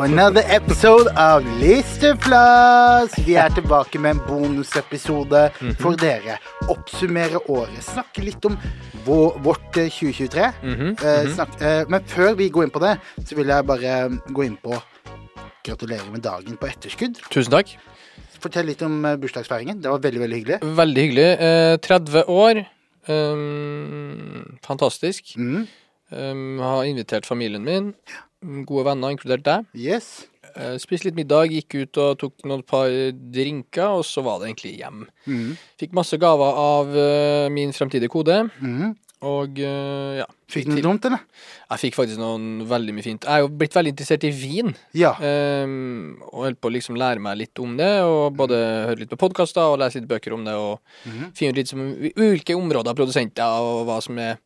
for another episode av Listeflass. Vi er tilbake med en bonusepisode for dere. Oppsummere året. Snakke litt om vår, vårt eh, 2023. Eh, snakk, eh, men før vi går inn på det, så vil jeg bare gå inn på Gratulerer med dagen på etterskudd. Tusen takk. Fortell litt om eh, bursdagsfeiringen. Det var veldig, veldig hyggelig. Veldig hyggelig. Eh, 30 år. Um, fantastisk. Mm. Um, har invitert familien min. Gode venner, inkludert deg. Yes. Eh, spiste litt middag, gikk ut og tok noen par drinker, og så var det egentlig hjem. Mm. Fikk masse gaver av eh, min fremtidige kode, Mm. og eh, ja. Fikk du noe dumt, eller? Jeg fikk faktisk noen veldig mye fint. Jeg er jo blitt veldig interessert i vin. Ja. Um, og holdt på å liksom lære meg litt om det, og både høre litt på podkaster og lese litt bøker om det, og Mhm. finne ut litt som ulike områder produsenter, og hva som er,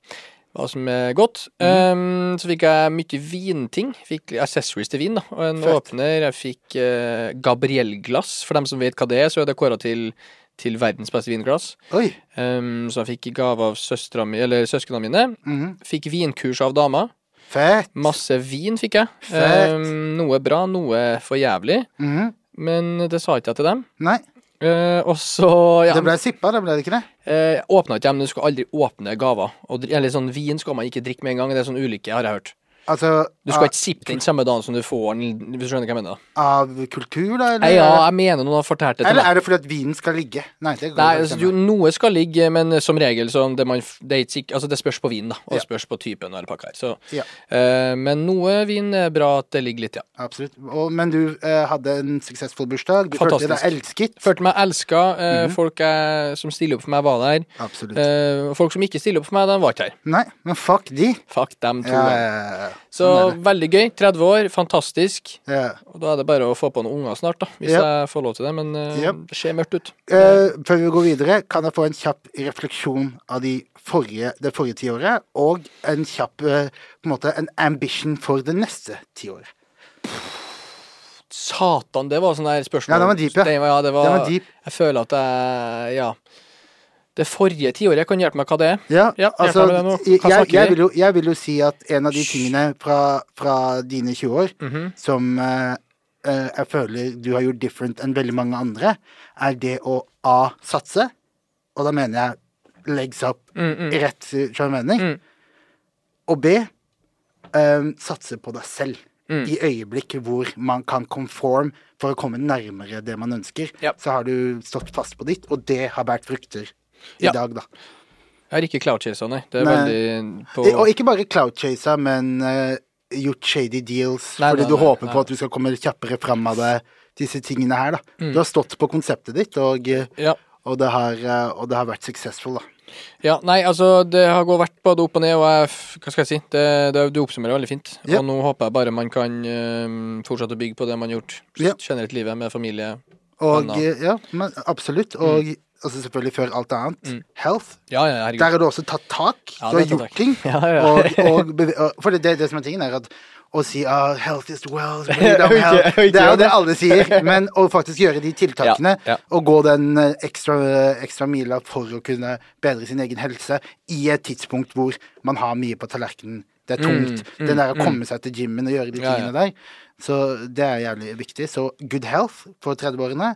hva som er godt. Mm. Um, så fikk jeg mye vinting. Fikk accessories til vin, da. Og en Fett. åpner. Jeg fikk uh, Gabriel-glass. For dem som vet hva det er, så er det kåra til, til verdens beste vinglass. Um, så jeg fikk gave av søsknene mine. Mm. Fikk vinkurs av dama. Fett. Masse vin fikk jeg. Fett. Um, noe bra, noe for jævlig. Mm. Men det sa ikke jeg til dem. Nei, Eh, og så ja, det ble sippa, det ble det ikke det? Uh, Åpna ikke dem, men du skal aldri åpne gaver. Og, eller sånn Vin skal man ikke drikke med en gang. Det er sånn ulykke, har jeg hørt. Altså Du skal ikke sippe den samme dagen som du får den, hvis du skjønner hva jeg mener. av kultur, da? Eller, ja, jeg mener noen har fortalt det til eller meg. er det fordi at vinen skal ligge? Nei, det går Nei, altså, jo, noe skal ligge, men som regel så det, man, det, er altså, det spørs på vinen, da. Og Ja. spørs på typen og hele pakka her. Så, Ja. uh, men noe vin er bra at det ligger litt, ja. Absolutt. Og, men du uh, hadde en suksessfull bursdag. Du følte deg Fantastisk. elsket. Følte meg elska. Uh, mm -hmm. Folk eh, som stiller opp for meg, var der. Absolutt. Eh, folk som ikke stiller opp for meg, de var ikke her. Nei, men fuck de. Fuck dem to. Ja, ja, ja. Så Sånn veldig gøy. 30 år, fantastisk. Ja. Og da er det bare å få på noen unger snart, da. Hvis Ja. jeg får lov til det. Men uh, Ja. det ser mørkt ut. Uh, før vi går videre, kan jeg få en kjapp refleksjon av de forrige, det forrige tiåret, og en kjapp eh, på en måte en ambition for det neste tiåret. Satan, det var sånn der spørsmål. Ja, det var deep, ja. Det var, ja, det var, Det var deep. Jeg føler at jeg Ja. Det forrige tiåret kan hjelpe meg hva det er. Ja, Ja, altså, jeg, jeg, vil jo, jeg vil jo si at en av de tingene fra, fra dine 20 år Mhm. som uh, jeg føler du har gjort different enn veldig mange andre, er det å A. Satse, og da mener jeg legs up Mm, mm. rett, rett skjønnemening, Mm. og B. Um, satse på deg selv. Mm. I øyeblikk hvor man kan conform for å komme nærmere det man ønsker, Ja. så har du stått fast på ditt, og det har båret frukter i Ja. dag, da. Jeg har ikke cloud-chasa, nei. Det er Nei. veldig på Og ikke bare cloud-chasa, men uh, gjort shady deals Nei, fordi nei, du håper på at du skal komme kjappere fram av det, disse tingene her, da. Mm. Du har stått på konseptet ditt, og, Ja. og, det, har, eh, og det har vært successful, da. Ja, nei, altså, det har gått vært både opp og ned, og jeg, hva skal jeg si, det, det, du oppsummerer veldig fint. Ja. Og nå håper jeg bare man kan eh, fortsette å bygge på det man har gjort Ja. generelt livet, med familie. Og ja, men absolutt. Og altså selvfølgelig før alt annet, Mm. health. Ja, ja. Der har du også tatt tak. Ja, du har gjort tak. ting. Ja, ja. Og, og, og, for det, det, det som er tingen, er at å si oh, 'health is wealth', health. Okay, okay, Det er jo det alle sier. Men å faktisk gjøre de tiltakene, Ja, ja. og gå den eh, ekstra, ekstra mila for å kunne bedre sin egen helse i et tidspunkt hvor man har mye på tallerkenen. Det er tungt. Mm, Den der å mm, komme seg til gymmen og gjøre de Ja, ja. tingene der. Så det er jævlig viktig. Så good health for 30-årene.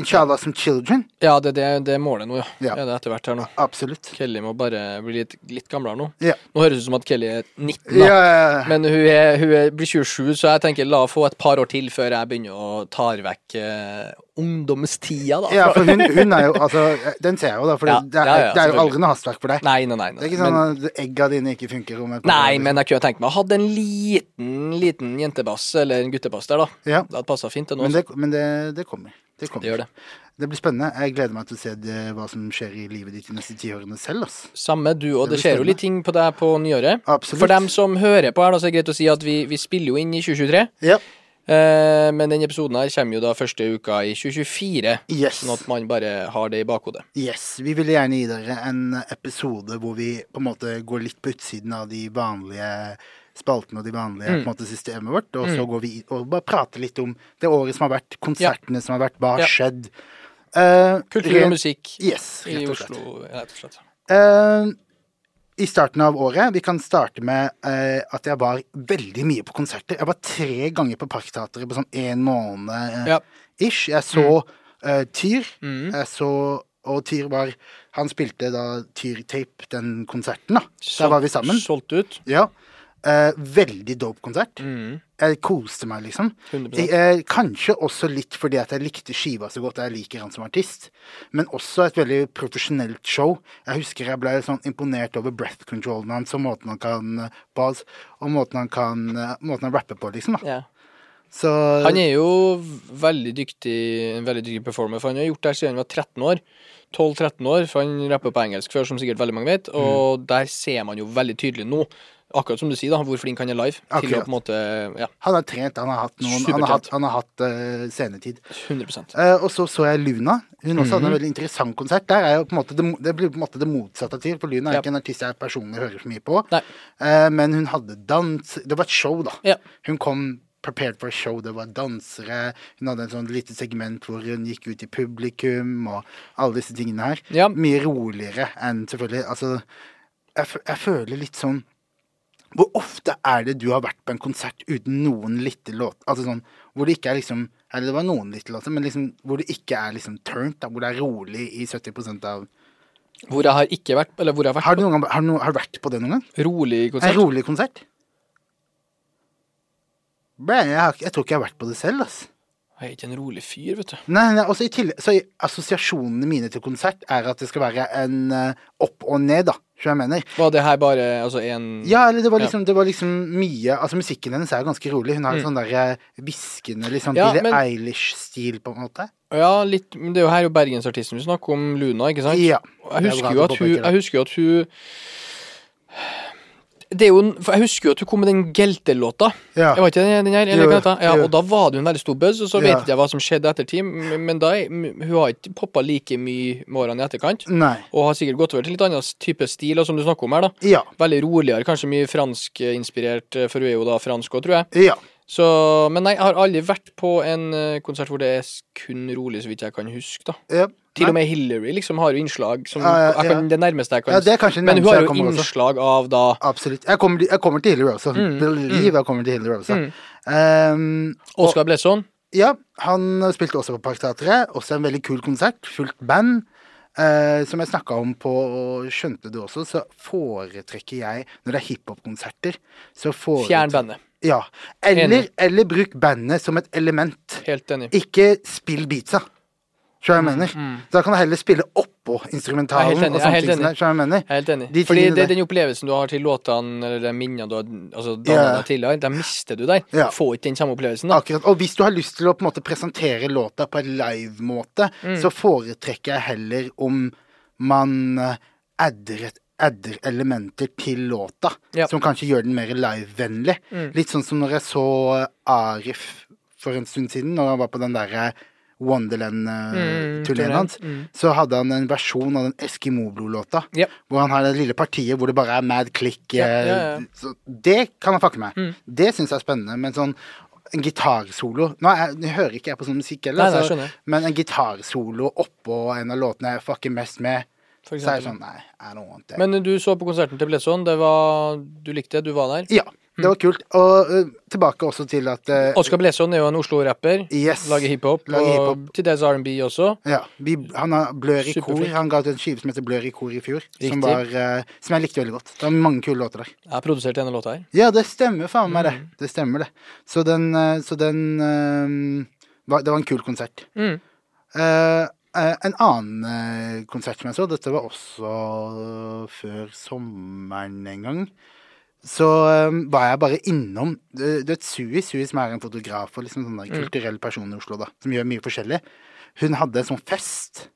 Inshallah som children. Ja, det, det, det er målet nå, ja. Ja. Det er det etter hvert her nå. Absolutt. Kelly må bare bli litt, litt gamlere nå. Ja. Nå høres det ut som at Kelly er 19, da. ja, ja. Men hun, er, hun er, blir 27, så jeg tenker la henne få et par år til før jeg begynner å ta vekk eh, ungdomstida, da. Ja, for hun, hun er jo Altså, den ser jeg jo, da. For det, det er jo aldri noe hastverk for deg. Nei, nei, nei. Det er ikke sånn men, at egga dine ikke funker nei, år. men jeg kunne tenkt meg å ha en liten, liten jentebass eller en guttebass der, da. Ja, Det hadde passa fint, det nå. men altså. det, men det, det kommer. Det kommer. Det gjør det. Det blir spennende. Jeg gleder meg til å se det, hva som skjer i livet ditt de neste tiårene selv, ass. Samme du, og Det det, skjer jo litt ting på deg på nyåret. Absolutt. For dem som hører på her, da, så er det greit å si at vi, vi spiller jo inn i 2023. Ja. Eh, men denne episoden her kommer jo da første uka i 2024. Yes. Sånn at man bare har det i bakhodet. Yes. Vi ville gjerne gi dere en episode hvor vi på en måte går litt på utsiden av de vanlige spaltene og de vanlige Mm. måte, systemet vårt, og så går vi og bare prater litt om det året som har vært, konsertene som har vært, hva har Ja. skjedd. Uh, Kultur og musikk Yes, i. Oslo, rett og slett. Uh, i starten av året Vi kan starte med eh, at jeg var veldig mye på konserter. Jeg var tre ganger på Parkteatret på sånn en måned eh, Ja. ish. Jeg så eh, Tyr. Mm. Jeg så Og Tyr var Han spilte da Tyr-tape, den konserten, da. Der var vi sammen. Solgt ut. Ja. Eh, veldig dope konsert. Mm. Jeg koste meg, liksom. Jeg, uh, kanskje også litt fordi at jeg likte skiva så godt, jeg liker han som artist. Men også et veldig profesjonelt show. Jeg husker jeg ble sånn imponert over breath controlen hans og måten han kan eh, bas, og måten han kan Måten han rapper på, liksom. da. Yeah. Så Han er jo veldig dyktig, en veldig dyktig performer, for han har gjort det her siden han var 13 år. 12-13 år, for han rapper på engelsk før, som sikkert veldig mange vet. Mm. Og der ser man jo veldig tydelig nå, akkurat som du sier, da, hvor flink han er live. Til å på en måte Ja, han har trent, han har hatt noen Han har hatt, han har hatt uh, scenetid. 100 uh, og så så jeg Luna. Hun også Mhm. hadde en veldig interessant konsert. Der er jo på en måte det, det blir på en måte det motsatte Tyr, for Luna er Ja. ikke en artist jeg personlig hører så mye på. Eh, men hun hadde dans Det var et show, da. Ja. Hun kom prepared for a show. Det var dansere. Hun hadde en sånn lite segment hvor hun gikk ut i publikum og alle disse tingene her. Mye roligere enn selvfølgelig Altså, jeg, jeg føler litt sånn Hvor ofte er det du har vært på en konsert uten noen lite låter? Altså sånn hvor det ikke er liksom Eller det var noen lite låter, men liksom hvor det ikke er liksom turnt, da, hvor det er rolig i 70% av Hvor jeg har ikke vært Eller hvor jeg har vært Har du, noen gang, har du, har du vært på det noen gang? rolig En konsert. rolig konsert? Jeg, har, jeg tror ikke jeg har vært på det selv, ass. Jeg er ikke en rolig fyr, vet du. Nei, nei, også i tillegg, så i- Assosiasjonene mine til konsert er at det skal være en eh, opp og ned, da. Skjønner jeg mener. Var det her bare altså en Ja, eller det var Ja. liksom, det var liksom mye Altså Musikken hennes er ganske rolig. Hun har en sånn der hviskende, litt sånn Mm. Ja, Billie Eilish-stil, på en måte. Ja, litt Men det er jo her jo bergensartisten vi snakker om, Luna, ikke sant? Ja. Jeg er husker, jo at hun, jeg husker jo at hun det er jo, for Jeg husker jo at hun kom med den Gelte-låta. Ja. Jeg var ikke den, den her, eller Jo? Ja, jo. og da var det jo en veldig stor buzz, og så vet Ja. ikke jeg hva som skjedde etter tid, men da hun har ikke poppa like mye med årene i etterkant. Nei. Og har sikkert gått over til litt annen type stil, og som du snakker om her, da. Ja. Veldig roligere, kanskje mye franskinspirert, eh, for hun er jo da fransk òg, tror jeg. Ja. Så, men nei, jeg har aldri vært på en eh, konsert hvor det er kun rolig, så vidt jeg kan huske, da. ja. Til og med Hillary liksom har jo innslag som Ja, ja, ja. kan. Det nærmeste jeg kan Ja, det er kanskje Men hun har jo innslag også. av da Absolutt. Jeg kommer, jeg kommer til Hillary også. Mm, Believe jeg kommer til Hillary også. Mm. Um, Oscar Blesson. Ja, han spilte også på Parkteatret. Også en veldig kul konsert. Fullt band. Uh, som jeg snakka om på og skjønte du også, så foretrekker jeg Når det er hiphop-konserter, så foretrekker Fjern bandet. Ja. Eller, eller bruk bandet som et element. Helt enig. Ikke spill beatsa. Skjønner jeg mener? Da kan du heller spille oppå Jeg er instrumentalen. helt enig, jeg er helt enig. jeg er helt enig. De Fordi det den opplevelsen du har til låtene, eller de minnene du har altså, deg tidligere, de mister du der. Ja. Får ikke den samme opplevelsen, da. Akkurat. Og hvis du har lyst til å på en måte presentere låta på en live-måte, Mm. så foretrekker jeg heller om man eh, adder, et, adder elementer til låta, Ja. som kanskje gjør den mer live-vennlig. Mm. Litt sånn som når jeg så Arif for en stund siden, når han var på den derre Wonderland-turneen Mm, hans, Mm. så hadde han en versjon av den Eskimo-blod-låta. Yep. Hvor han har det lille partiet hvor det bare er mad click. Ja, eh, ja, ja. Så det kan han fucke med. Mm. Det syns jeg er spennende. Men sånn en gitarsolo Nå jeg, jeg hører ikke jeg på sånn musikk heller, Nei, nei, så- men en gitarsolo oppå en av låtene jeg fucker mest med, så er det sånn Nei, I don't want it. Men du så på konserten til Blesson. Det var Du likte det, du var der. ja, det var kult. Og uh, tilbake også til at uh, Oscar Blesson er jo en Oslo-rapper. Yes. Lager hiphop. Lager Og til dels R&B også. Ja, vi, han har Blør i kor. Han ga ut en skive som heter Blør i kor i fjor, som, var, uh, som jeg likte veldig godt. Det var mange kule låter der. Jeg har produsert denne låta her. Ja, det stemmer faen meg det. Mm. Det stemmer det. Så den, så den eh, var, Det var en kul konsert. Mm. Uh, en annen uh, konsert som jeg så, dette var også før sommeren en gang. Så eh, var jeg bare innom Du vet Sui, Sui som er en fotograf og liksom sånn der kulturell person i Oslo, da, som gjør mye forskjellig. Hun hadde en sånn fest.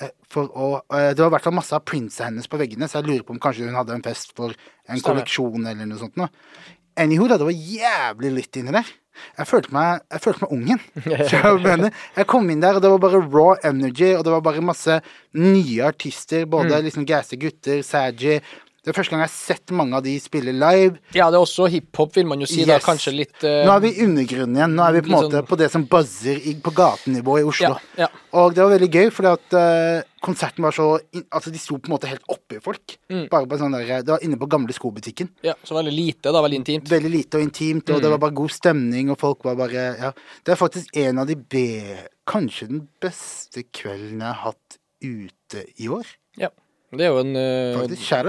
eh, For å, eh, det var i hvert fall masse av prinsa hennes på veggene, så jeg lurer på om kanskje hun hadde en fest for en kolleksjon eller noe sånt. Noe. Anywho, da, det var jævlig lytt inni der. Jeg følte meg, jeg følte meg ungen. Jeg, jeg kom inn der, og det var bare raw energy, og det var bare masse nye artister. Både liksom gasse gutter, Saji, Det er første gang jeg har sett mange av de spille live. Ja, det er også hiphop, vil man jo si. da Kanskje litt Uh, Nå er vi i undergrunnen igjen. Nå er vi på en måte sånn- på det som buzzer i, på gatenivå i Oslo. Ja, ja. Og det var veldig gøy, fordi at uh, konserten var så Altså, de sto på en måte helt oppi folk. Mm. Bare på sånn der, Det var inne på gamle skobutikken. ja, Så veldig lite, da. Veldig intimt. Veldig lite og intimt, og Mm. det var bare god stemning, og folk var bare Ja. Det er faktisk en av de be... Kanskje den beste kvelden jeg har hatt ute i år. Det er jo en, eh, Faktisk. Shout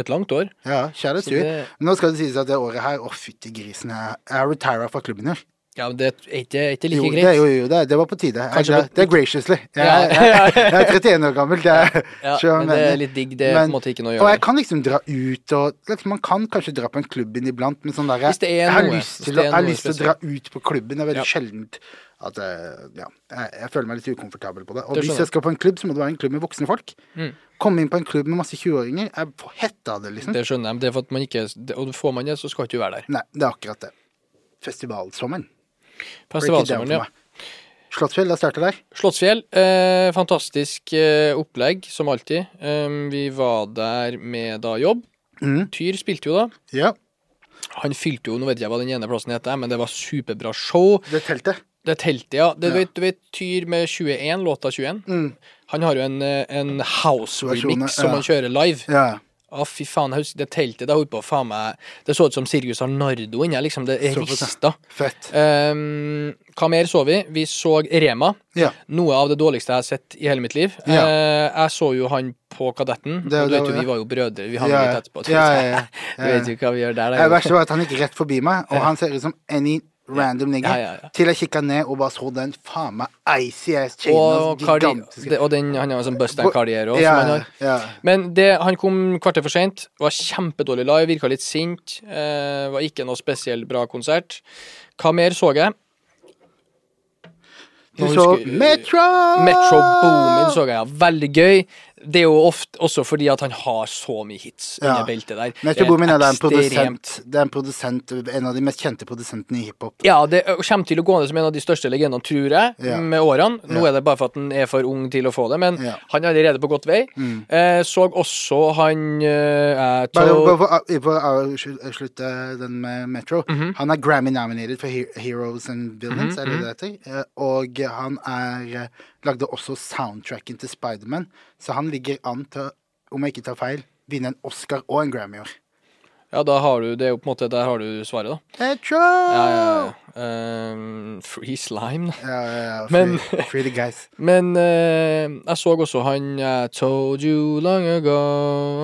et langt år. Ja, Så det- Nå skal det sies at det året her Å, fytti grisen. Jeg har retira fra klubben år. Ja, men det er ikke, er ikke like Jo, greit. det, jo, jo, det, det var på tide. Jeg, det, det er graciously. Jeg, Ja, jeg, jeg er 31 år gammel. Det er, Ja, men det er litt digg. Det er på en måte ikke noe å Og jeg kan liksom dra ut og liksom, Man kan kanskje dra på en klubb inniblant, men sånn der er er jeg har lyst til å dra ut på klubben. Det er veldig Ja. sjeldent at eh, Ja. Jeg, jeg føler meg litt ukomfortabel på det. Og Det hvis jeg skal på en klubb, så må det være en klubb med voksne folk. Mm. Komme inn på en klubb med masse 20-åringer. Jeg får hetta av det, liksom. Det skjønner jeg. Det er for at man ikke Og får man det, så skal ikke du være der. Nei, det er akkurat det. Festivalsommeren. Festivalsommeren, ja. Slottsfjell, da starter der. Slottsfjell, eh, fantastisk eh, opplegg, som alltid. Um, vi var der med da jobb. Mm. Tyr spilte jo da. Ja. Han fylte jo, nå vet jeg hva den ene plassen heter, men det var superbra show. Det teltet. Det teltet, ja. Det, Ja. Vet, du vet Tyr med 21, låta 21? Mm. Han har jo en, en house Versjoner, remix som han kjører live. Ja. Å, fy faen, jeg husker det teltet det holdt på faen meg Det så ut som Sirgus Arnardo inni liksom. Det rista. Fett. Um, hva mer så vi? Vi så Rema. Ja. Noe av det dårligste jeg har sett i hele mitt liv. Ja. Uh, jeg så jo han på Kadetten. Det- og du vi var jo brødre. Vi hang Ja, litt etterpå. du vet jo hva vi gjør der. Det verste var at han gikk rett forbi meg, og han ser ut som any random nigger. Ja, ja. Til jeg kikka ned og bare så den faen meg icy ass chainen. Og, altså, gigantiske. og den, han har en sånn Bust and Cardier også, som han har. Men det, han kom kvarter for seint. Var kjempedårlig live, virka litt sint. Eh, var ikke noe spesielt bra konsert. Hva mer så jeg? Du så Metro! Metro Boomin så jeg, ja. Veldig gøy. Det er jo ofte også fordi at han har så mye hits Ja. under beltet der. Metro Boomin er da en produsent, det er en produsent, en av de mest kjente produsentene i hiphop. Ja, det kommer til å gå ned som en av de største legendene, tror jeg, Ja. med årene. Nå Ja. er det bare for at han er for ung til å få det, men han er allerede på godt vei. Mm. Eh, så også han eh, eh, Bare for å- slutte den med Metro. Mhm. Han er Grammy-nominated for He- Heroes and Villains, Mhm, er det det heter? Eh, Og han er eh, lagde også soundtracken til Spiderman, så han ligger an til, om jeg ikke tar feil, vinne en Oscar og en Grammy i år. Ja, da har du det er jo på en måte Der har du svaret, da. Metro! Ja, ja, ja. Um, free slime, da. Ja, ja, ja. Men- Free, free the guys. Men uh, jeg så også han I told you long ago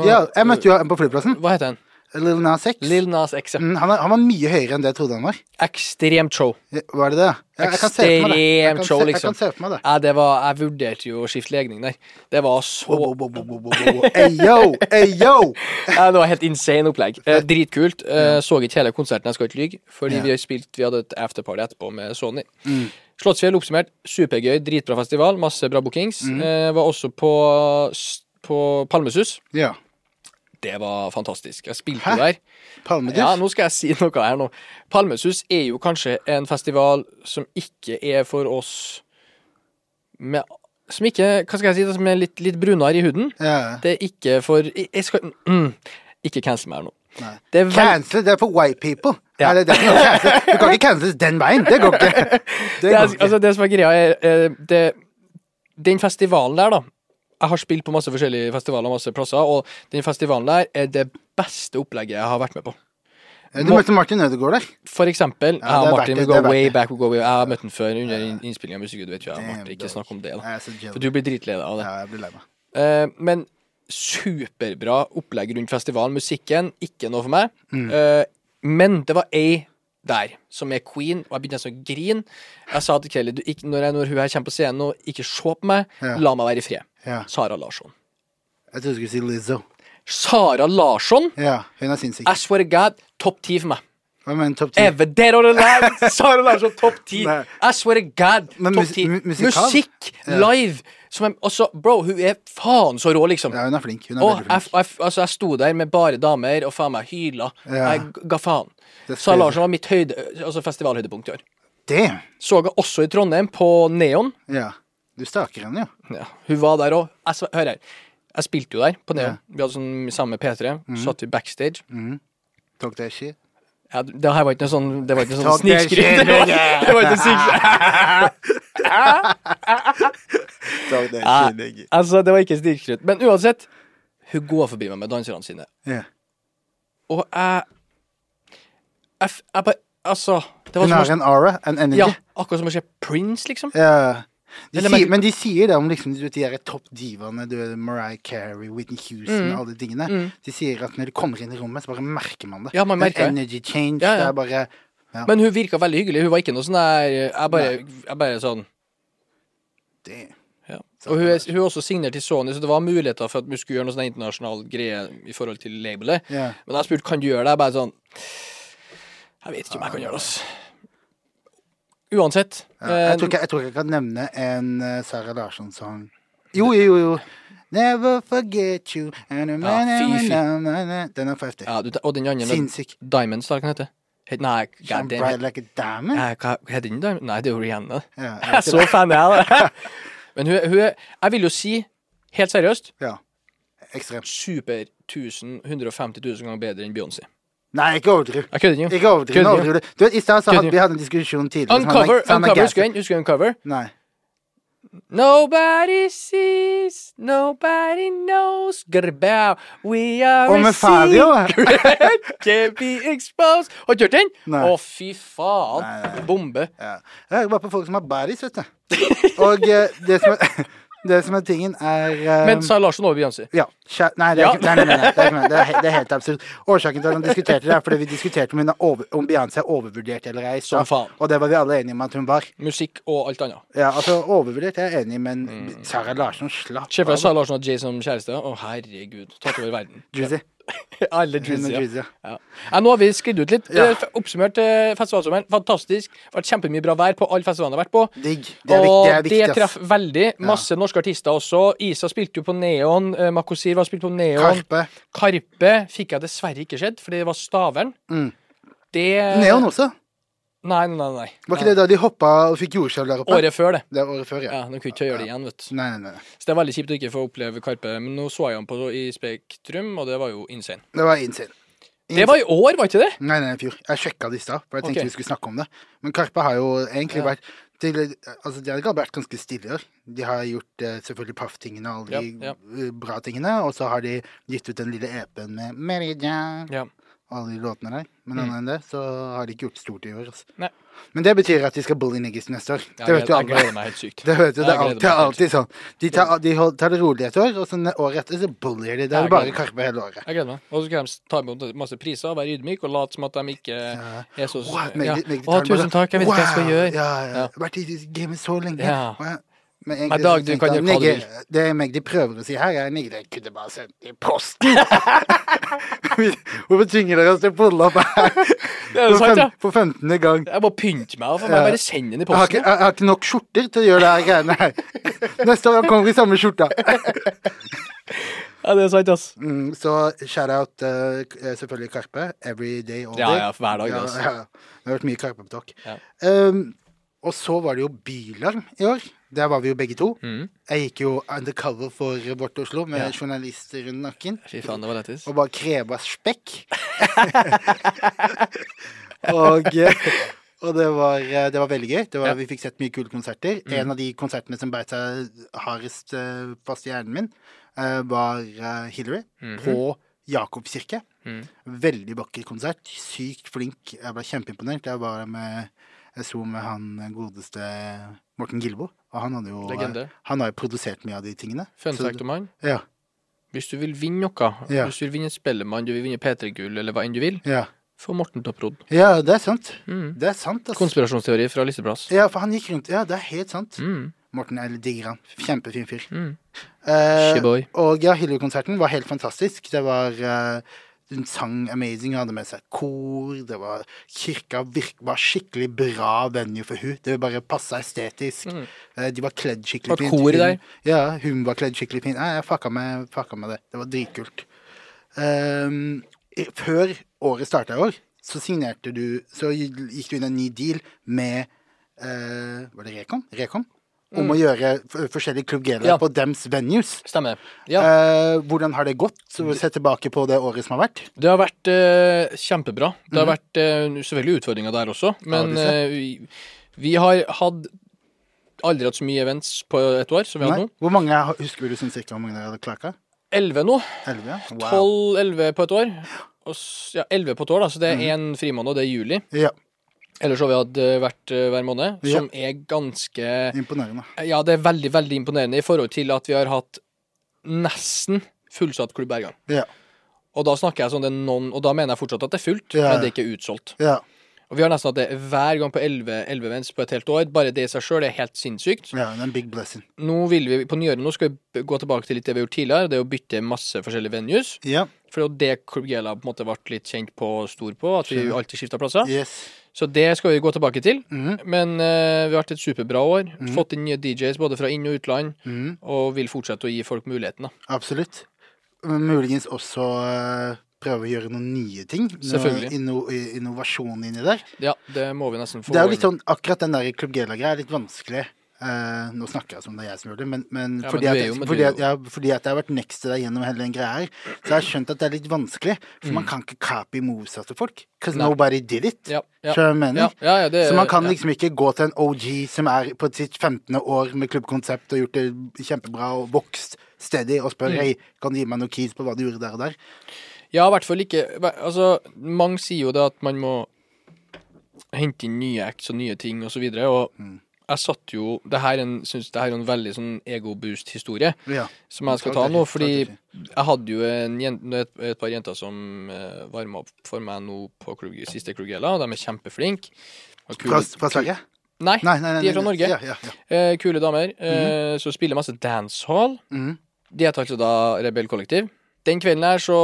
Ja, jeg møtte jo han på flyplassen. Hva heter han? Lil Nas X. Lil Nas X. ja. Mm, han, er, han var mye høyere enn det jeg trodde han var. Ekstremt show. Var det det? Ja, Ekstremt show, liksom. Jeg liksom. kan se for meg det. Ja, det var, jeg vurderte jo å skifte legning der. Det var så Ayo! wow, wow, wow, wow, wow. Hey, yo! Hey, yo! ja, Det var helt insane opplegg. Eh, dritkult. Eh, så ikke hele konserten, jeg skal ikke lyve, fordi Ja. vi har spilt Vi hadde et afterparty etterpå med Sony. Mm. Slottsfjell oppsummert, supergøy, dritbra festival, masse bra bookings. Mm. Eh, var også på, på Palmesus. Ja. Det var fantastisk. Jeg spilte Hæ? der. Palmesus? Ja, nå skal jeg si noe her nå. Palmesus er jo kanskje en festival som ikke er for oss med Som ikke Hva skal jeg si? Som er litt, litt brunere i huden. Ja. Det er ikke for Jeg skal mm, Ikke cancel meg her nå. Nei. Det vel, Cancel, det er for white people. Ja. Det, det. Du kan ikke canceles den veien. Det går ikke. Det går er, ikke. altså, det som er greia, er eh, det, Den festivalen der, da Jeg har spilt på masse forskjellige festivaler masse plasser, og den festivalen der er det beste opplegget jeg har vært med på. Du møtte Martin Ødegaard der. For eksempel, Ja, er Martin det, we go way back, we go way Jeg har møtt ham før under innspillinga av musikk, du vet du. jeg Martin, ikke snakk om det, da. For du blir dritlei av det. Ja, jeg blir lei meg. Uh, men superbra opplegg rundt festivalen. Musikken, ikke noe for meg. Mm. Uh, men det var ei der som er queen, og jeg begynte nesten å grine. Jeg sa til Kelly ikke, når, jeg, når hun her kommer på scenen, og ikke se på meg, Ja. la meg være i fred. Ja. Sara Larsson. Jeg trodde du skulle si Lizzo. Sara Larsson, Ja, hun er sinnssyk. I swear to God, topp ti for meg. Hva mener topp ti? Ever dead or alive! Sara Larsson, topp ti. I swear to God, topp ti. Musikk, Ja. Som også, bro, hun er faen så rå, liksom. Ja, hun er flink. Hun er Og veldig flink. jeg, altså, jeg sto der med bare damer og faen meg hyla. Ja. Jeg ga faen. Det Sara. Larsson var mitt høyde, altså festivalhøydepunkt i år. Damn. Så jeg også i Trondheim, på Neon. Ja. Du staker henne, ja. Ja, hun var der òg. Hør her. Jeg spilte jo der, på Neon. Vi hadde sånn samme P3. Satt vi backstage. Mm. Talk that shit. Ja, det her var ikke noe sånn Det var ikke noe sånn snikskryt. Det var, nigga. det var ikke snikskryt. Ja, altså, det var ikke snikskryt. Men uansett, hun går forbi meg med danserne sine. Ja. Og jeg Jeg, jeg bare Altså, det var Hun har en aura, en energy. Ja, akkurat som å se Prince, liksom. Ja. De Eller sier, men de sier det om liksom, de der topp divaene, du vet, Mariah Carey, Whitney Houston, Mm. alle de tingene. De sier at når du kommer inn i rommet, så bare merker man det. Ja, man merker det. energy change. Ja, ja. Det er bare ja. Men hun virka veldig hyggelig. Hun var ikke noe sånn der Jeg bare, jeg bare sånn det. ja. Og hun er, hun er også signert til Sony, så det var muligheter for at vi skulle gjøre noe sånn internasjonal greie i forhold til labelet. Ja. Men jeg spurte kan du gjøre det. Jeg bare sånn Jeg vet ikke om jeg kan gjøre det, altså. Uansett. Jeg, eh, tror ikke, jeg tror ikke jeg kan nevne en Sara Sarah Larsson-sang. Jo, jo, jo, jo. Never forget you and Ja, fy, fy. na, na, na. Den er for heftig. ja, og den andre Sinnssyk. Diamonds, da, hva den heter Nei, god damn like a diamond. Nei, Hva heter den? Diamond? Nei, det er jo Rihanna. Ja, Jeg er så fan av det. Men hun, hun Jeg vil jo si, helt seriøst, ja. Ekstremt. super 1000 150 000 ganger bedre enn Beyoncé. Nei, ikke overdriv. Ikke. Overdriv. Ikke. overdriver du. Vet, I stad så hadde vi hadde en diskusjon tidligere. Uncover, er- er uncover, husker du? Husker du Uncover? Nei. Nobody sees, nobody knows about we are Og med Fabio. can't be exposed Har du hørt den? Å, fy faen. Nei, nei. Bombe. Ja. Jeg hører bare på folk som har baddies, vet du. Og eh, det som er, det som er tingen, er um, Men Sara Larsson over Beyoncé. ja, nei, det er, nei, nei, det er, det, er, det er helt absurd. Årsaken til at han diskuterte det, er fordi vi diskuterte om, er over, om Beyoncé er overvurdert eller ei. Som faen. Og det var vi alle enige om at hun var. Musikk og alt annet. Ja, altså Overvurdert er jeg enig i, men Sarah Larsson slapp Se for deg av. Sara Larsson og Jay som kjæreste. Å, herregud. Tatt over verden. Juicy. Alle juicy. Ja. Ja. Ja. Ja, nå har vi sklidd ut litt. Ja. Eh, Oppsummert eh, festivalsommeren. Fantastisk. Vært kjempemye bra vær på alle festivalene jeg har vært på. Digg. Det er, og det viktig, det ass. traff veldig. Masse norske artister også. Isa spilte jo på Neon. Uh, Makosir var spilt på Neon. Karpe. Karpe fikk jeg dessverre ikke sett, fordi det var Stavern. Mm. Det Neon også. Nei, nei, nei. Var ikke det da de hoppa og fikk jordskjelv der oppe? Året før, det. Det er året før, ja. Ja, De kunne ikke gjøre det igjen, vet du. Nei, nei, nei. Så det er veldig kjipt å ikke få oppleve Karpe. Men nå så jeg ham på i Spektrum, og det var jo insane. Det var insane. Det var i år, var ikke det? Nei, nei, i fjor. Jeg sjekka det i stad, for jeg tenkte okay. vi skulle snakke om det. Men Karpe har jo egentlig Ja. vært til, Altså, de har vært ganske stille i år. De har gjort eh, selvfølgelig Paff-tingene og alle de Ja, bra tingene, og så har de gitt ut den lille EP-en med Mary Ja. Alle de låtene der. Men annet enn det, så har de ikke gjort stort i år. Altså. Nei. Men det betyr at de skal bully Niggis neste år. Ja, det vet jeg alle. gleder meg helt sykt. Det vet du, det er alltid, alltid sånn. De tar, de tar det rolig et år, og så året etter så bullyer de. Det er det bare. Karpe hele året. Jeg gleder meg. Og så skal de ta imot masse priser, være ydmyk og late som at de ikke er så Wow, ja. Å, tusen takk, jeg vet ikke hva jeg skal gjøre. Ja, ja. Ja. Vært i gamet så lenge. Ja. Men egentlig Dag, du kan gjøre hva du vil. Det er meg de prøver å si her, er nigger jeg kunne bare sendt i posten. Hvorfor tvinger dere oss til å pulle opp her? Det er jo sant, ja. for 15. gang. Jeg må pynte meg, for Ja. bare send den i Jeg har, ikke, jeg har ikke nok skjorter til å gjøre det her greiene her. Neste år kommer vi i samme skjorta. Ja, det er sant, ass. Mm, så shout-out uh, selvfølgelig Karpe. Every day, all Ja, day. ja, hver dag, Ja, ja. Det har vært mye Karpe på talk. Ja. Um, og så var det jo Bylarm i år. Der var vi jo begge to. Mm. Jeg gikk jo undercover for Vårt Oslo med Ja. journalister rundt nakken. Fy faen, det var lettis. Og bare kreva spekk. og, og det var, det var veldig gøy. Det var, Ja. Vi fikk sett mye kule konserter. En av de konsertene som beit seg hardest eh, fast i hjernen min, eh, var eh, Hillary på Jakobskirke. Mm. Veldig vakker konsert. Sykt flink. Jeg ble kjempeimponert. Jeg var med jeg så med han godeste Morten Gilbo, og han hadde jo Legende. Han har jo produsert mye av de tingene. Fun fact om han. Ja. Hvis du vil vinne noe, Ja. hvis du vil vinne Spellemann, du vil vinne P3-gull, eller hva enn du vil, Ja. få Morten til å prod. ja, det er sant. Mm. Det er sant, altså. Konspirasjonsteori fra Lisseplass. Ja, for han gikk rundt Ja, det er helt sant. Mm. Morten jeg digger han. Kjempefin fyr. Mm. Eh, og ja, Hillary-konserten var helt fantastisk. Det var eh, Hun sang amazing, hadde med seg kor. Det var Kirka virk, var skikkelig bra venue for hun Det bare passa estetisk. Mm. Eh, de var kledd skikkelig Var fint. kor i der? Ja, hun var kledd skikkelig fint. Nei, jeg fucka med, fucka med det. Det var dritkult. Um, før året starta i år, så signerte du Så gikk du inn en ny deal med uh, Var det Rekon? Rekon? Om å gjøre forskjellige Klubb Mm. Ja. på dems venues. Stemmer. Ja. Eh, hvordan har det gått? Så Se tilbake på det året som har vært. Det har vært eh, kjempebra. Det har vært eh, selvfølgelig utfordringer der også, men det eh, vi, vi har hatt aldri hatt så mye events på et år som vi har hatt nå. Hvor mange husker du sånn cirka hvor mange dere hadde klart? Elleve nå. Elleve? ja? Wow. 12-11 på et år. Og, ja, 11 på et år, da, så det er én mm. frimåned, og det er juli. Ja, Ellers har vi hatt eh, hvert eh, hver måned, Ja. som er ganske imponerende. Ja, det er veldig, veldig imponerende i forhold til at vi har hatt nesten fullsatt Klubb gang. Ja. Og da snakker jeg sånn det er noen Og da mener jeg fortsatt at det er fullt, Ja. men det er ikke utsolgt. Ja. Og vi har nesten hatt det hver gang på 11, 11 events på et helt år. Bare det i seg sjøl er helt sinnssykt. ja, det er en big blessing. Nå vil vi på nyåret nå skal vi gå tilbake til litt det vi har gjort tidligere. Det er å bytte masse forskjellige venues. Ja. For det var det Club Gela på en måte ble litt kjent på og stor på, at vi alltid skifta plasser. Yes. Så det skal vi gå tilbake til. Mm. Men uh, vi har hatt et superbra år. Fått inn nye DJs både fra inn- og utland. mm. Og vil fortsette å gi folk muligheten. da. Absolutt. Muligens også uh, prøve å gjøre noen nye ting. Noe Selvfølgelig. inno, innovasjon inni der. Ja, det må vi nesten få Det er jo litt sånn, akkurat den der Club Gela-greia er litt vanskelig. Eh, nå snakker jeg som det er jeg som gjør det, men, men, Ja, fordi, men at, fordi, at, ja, fordi at jeg har vært next til deg gjennom hele den greia her, så jeg har skjønt at det er litt vanskelig. For man kan ikke copy moves til folk. Because Mm. Nobody did it. Ja, det, Så man kan liksom ikke gå til en OG som er på sitt 15. år med klubbkonsept og gjort det kjempebra og vokst steady, og Mm. spørre hei, kan du gi meg noen keys på hva du gjorde der og der? Ja, i hvert fall ikke Altså, mange sier jo det at man må hente inn nye acts og nye ting og så videre, og Mm. Jeg satt jo Det her er en, synes det her er en veldig sånn ego-boost-historie Ja. som jeg skal ta nå, fordi jeg hadde jo en jen- et, et par jenter som uh, varma opp for meg nå på Krug, siste Krugela, og de er kjempeflinke. Fra, fra Sverige? Nei, Nei, nei, nei. de er fra Norge. Ja, ja, ja. eh, kule damer. eh, som spiller masse dancehall. Mhm. De heter altså da Rebell Kollektiv. Den kvelden her så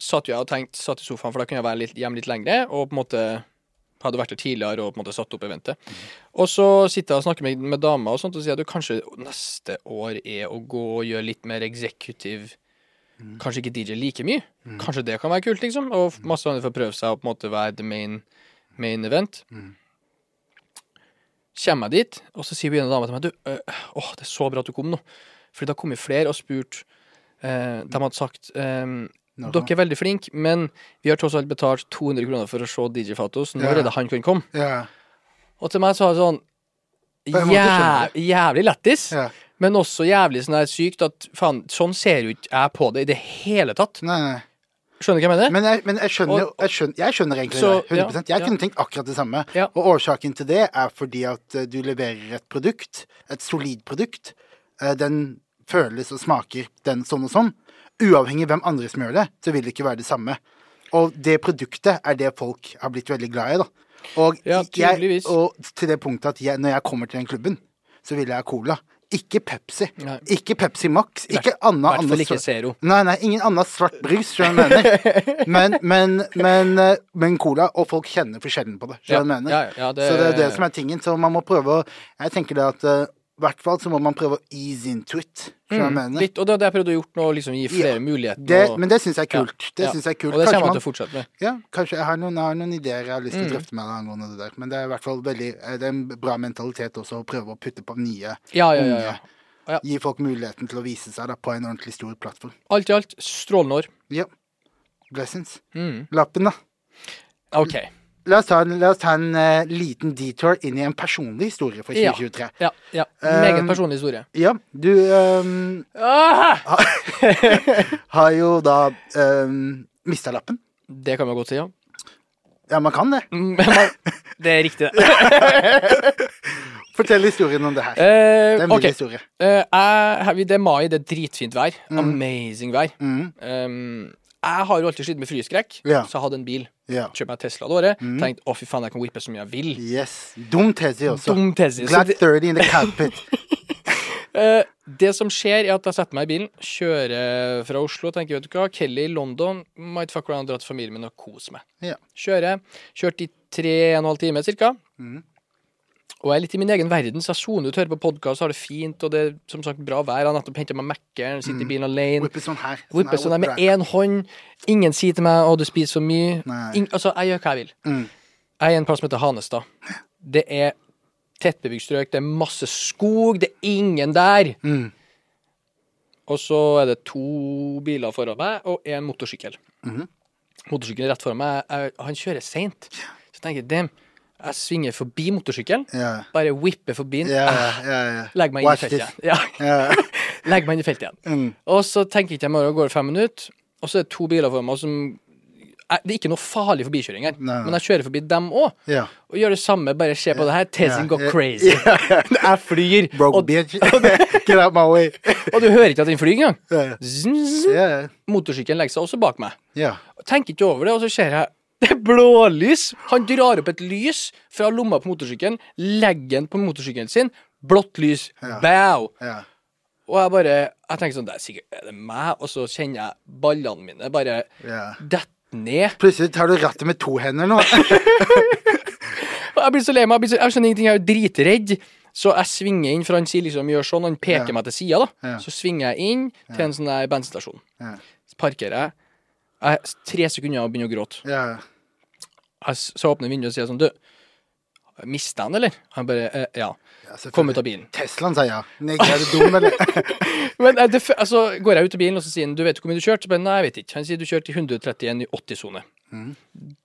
satt jeg og tenkte, satt i sofaen, for da kunne jeg være litt, hjemme litt lengre, og på en måte hadde vært der tidligere og på en måte satt opp eventet. Og så sitter jeg og snakker med, med damer og sånt, og sier at du kanskje neste år er å gå og gjøre litt mer executive Kanskje ikke DJ like mye. Kanskje det kan være kult, liksom. Og masse andre får prøve seg å på en måte være the main, main event. Kommer jeg dit, og så sier en dame til meg Du, øh, åh, det er så bra at du kom nå. Fordi det har kommet flere og spurt øh, De hadde sagt ehm, Nå, dere er veldig flinke, men vi har tross alt betalt 200 kroner for å se DJ Fatos. Nå er det han kan komme. Yeah. Og til meg så var det sånn jæv, Jævlig lættis, yeah. men også jævlig sånn der sykt at faen, sånn ser jo ikke jeg på det i det hele tatt. Nei, nei. Skjønner du hva jeg mener? Men jeg, men jeg skjønner, Og- jeg skjønner, jeg skjønner egentlig Så, det. 100 ja, Jeg ja. kunne tenkt akkurat det samme. Ja. Og årsaken til det er fordi at eh, du leverer et produkt, et solid produkt. Eh, Den føles og smaker den sånn og sånn. Uavhengig av hvem andre som gjør det, så vil det ikke være det samme. Og det produktet er det folk har blitt veldig glad i, da. Og, Ja, jeg, og til det punktet at jeg, når jeg kommer til den klubben, så vil jeg ha cola. Ikke Pepsi. Nei. Ikke Pepsi Max. Ikke I anna hvert fall ikke Zero. Nei, nei, ingen annen svart brus, skjønner du hva jeg mener. Men, men, men, eh, men cola, og folk kjenner forskjellen på det. Skjønner du hva jeg mener? ja, ja, det- Så det er det som er tingen. Så man må prøve å Jeg tenker det at eh, i hvert fall så må man prøve å ease into it. Mm, Litt, og det har jeg prøvd å gjøre nå, liksom gi flere Ja, muligheter. Det, og- men det syns jeg er Ja. Det ja. synes jeg er kult. Og det Kanskje kommer man- til å fortsette med. ja, kanskje jeg har noen, jeg har noen ideer jeg har lyst til Mm. å drøfte med deg angående det der. Men det er i hvert fall veldig eh, Det er en bra mentalitet også å prøve å putte på nye. Ja, ja, ja. unge. Gi folk muligheten til å vise seg da, på en ordentlig stor plattform. Alt i alt, strålende år. Ja. Blessings. Mm. Lappen, da. OK. La oss ta en, la oss ta en uh, liten detour inn i en personlig historie for 2023. Ja. ja. Um, Meget personlig historie. Ja, du um, Ah! har jo da um, mista lappen. Det kan man godt si, ja. Ja, man kan det. Mm, det er riktig, det. Fortell historien om det her. Eh, Det er en okay. historie. Uh, jeg, det er mai, det er dritfint vær. Amazing vær. Mm, Um, jeg har jo alltid slitt med flyskrekk, Ja. så jeg hadde en bil. ja. Kjøpte meg Tesla det året. Tenkte å, fy faen, jeg kan whippe så mye jeg vil. Yes. Dum tese også. Dum tese. Glad 30 in the carpet. Eh, det som skjer, er at jeg setter meg i bilen, kjører fra Oslo, tenker vet du hva, Kelly i London, might fuck around, dra til familien min og kose meg. Ja. Kjører. Kjørt i tre og en halv time cirka. Mhm. Og jeg er litt i min egen verden, så jeg soner ut, hører på podkast, har det fint, og det er som sagt bra vær. Jeg har nettopp henta meg Mac-en, sitter i bilen alene. Whippe sånn her. Her, sånn der med whipper én hånd. Ingen sier til meg 'Å, du spiser for mye'. Nei. Altså, jeg gjør hva jeg vil. Mm. Jeg er i en plass som heter Hanestad. Det er tettbebygd strøk, det er masse skog, det er ingen der. Mm. Og så er det to biler foran meg og en motorsykkel. Mhm. Motorsykkelen rett foran meg, jeg, han kjører seint. Så tenker jeg, jeg svinger forbi motorsykkelen, yeah. bare whipper forbi den. Yeah, yeah, ja, ja. Legg meg inn i feltet igjen. Ja. Ja. Legg meg inn i feltet igjen. Mm. Og så tenker jeg ikke meg om, over, går fem minutter, og så er det to biler foran meg som Det er ikke noe farlig forbikjøring her, Nei, men jeg kjører forbi dem òg. ja. Og gjør det samme, bare se på det her. Tezin yeah. går crazy. crazy. Jeg flyr. Broke Og, bitch. Get out my way. og du hører ikke at den flyr engang. Yeah. Motorsykkelen legger seg også bak meg. Yeah. Tenker ikke over det, og så ser jeg det er blålys. Han drar opp et lys fra lomma på motorsykkelen, legger den på motorsykkelen sin. Blått lys. Ja. Bow. ja. Og jeg bare Jeg tenker sånn Det er sikkert er det meg, og så kjenner jeg ballene mine bare ja. dette ned. Plutselig tar du rattet med to hender nå. Jeg blir så lei meg. Jeg, så, jeg skjønner ingenting. Jeg er jo dritredd. Så jeg svinger inn, for han sier liksom gjør sånn, han peker Ja. meg til sida, da. Ja. Så svinger jeg inn til en sånn bensinstasjon. Parkerer jeg. Jeg er tre sekunder og begynner å gråte. Ja. Jeg s- så åpner vinduet og sier sånn Du, mista han, eller? Han bare eh, Ja. Selvfølgelig. Kom ut av bilen. Teslaen sa ja. Nei, er du dum, eller? Men eh, det, f- altså, går jeg ut av bilen, og så sier han Du vet hvor mye du kjørte? Så bare, Nei, jeg vet ikke. Han sier du kjørte i 131 i 80-sone. Mm.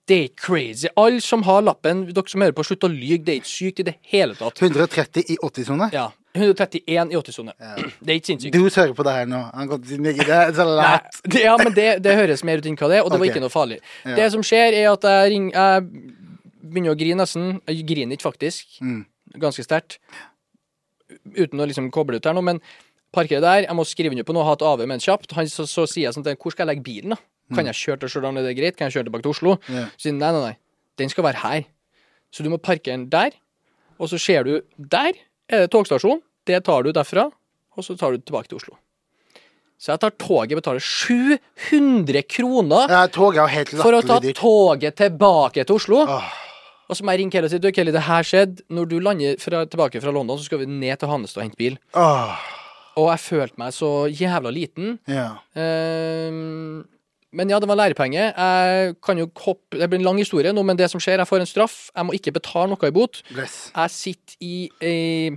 Det er crazy. Alle som har lappen, dere som hører på, slutt å lyge. Det er ikke sykt i det hele tatt. 130 i 80-sone? Ja. 131 i 80-sone. Det er ikke sinnssykt. Du hører på det her nå. Han kom til å si "Nigga, det er så Nei, lett. det, ja, men det, det høres mer ut enn hva det er, og det var ikke noe farlig. Ja. Det som skjer, er at jeg ring, Jeg begynner å grine nesten. Jeg griner ikke, faktisk. Mm. Ganske sterkt. Uten å liksom koble ut her nå, men parkerer der. Jeg må skrive under på noe, ha et AV med en kjapt. Han, så, så sier jeg sånn til hvor skal jeg legge bilen, da? Kan jeg kjøre til Stjørdal, er det greit? Kan jeg kjøre tilbake til Oslo? Mm. Ja. Så sier han nei, nei, nei. Den skal være her. Så du må parkere den der, og så ser du Der er det togstasjon. Det tar du derfra, og så tar du tilbake til Oslo. Så jeg tar toget, betaler 700 kroner er helt for å ta toget tilbake til Oslo. Åh, Og så må jeg ringe Kelly og si du, Kelly, det her skjedde. Når du lander fra, tilbake fra London, så skal vi ned til Hannestad og hente bil. åh, Og jeg følte meg så jævla liten. ja. Ehm, men ja, det var lærepenge. Jeg kan jo hoppe Det blir en lang historie nå, men det som skjer, jeg får en straff. Jeg må ikke betale noe i bot. Bless. Jeg sitter i eh,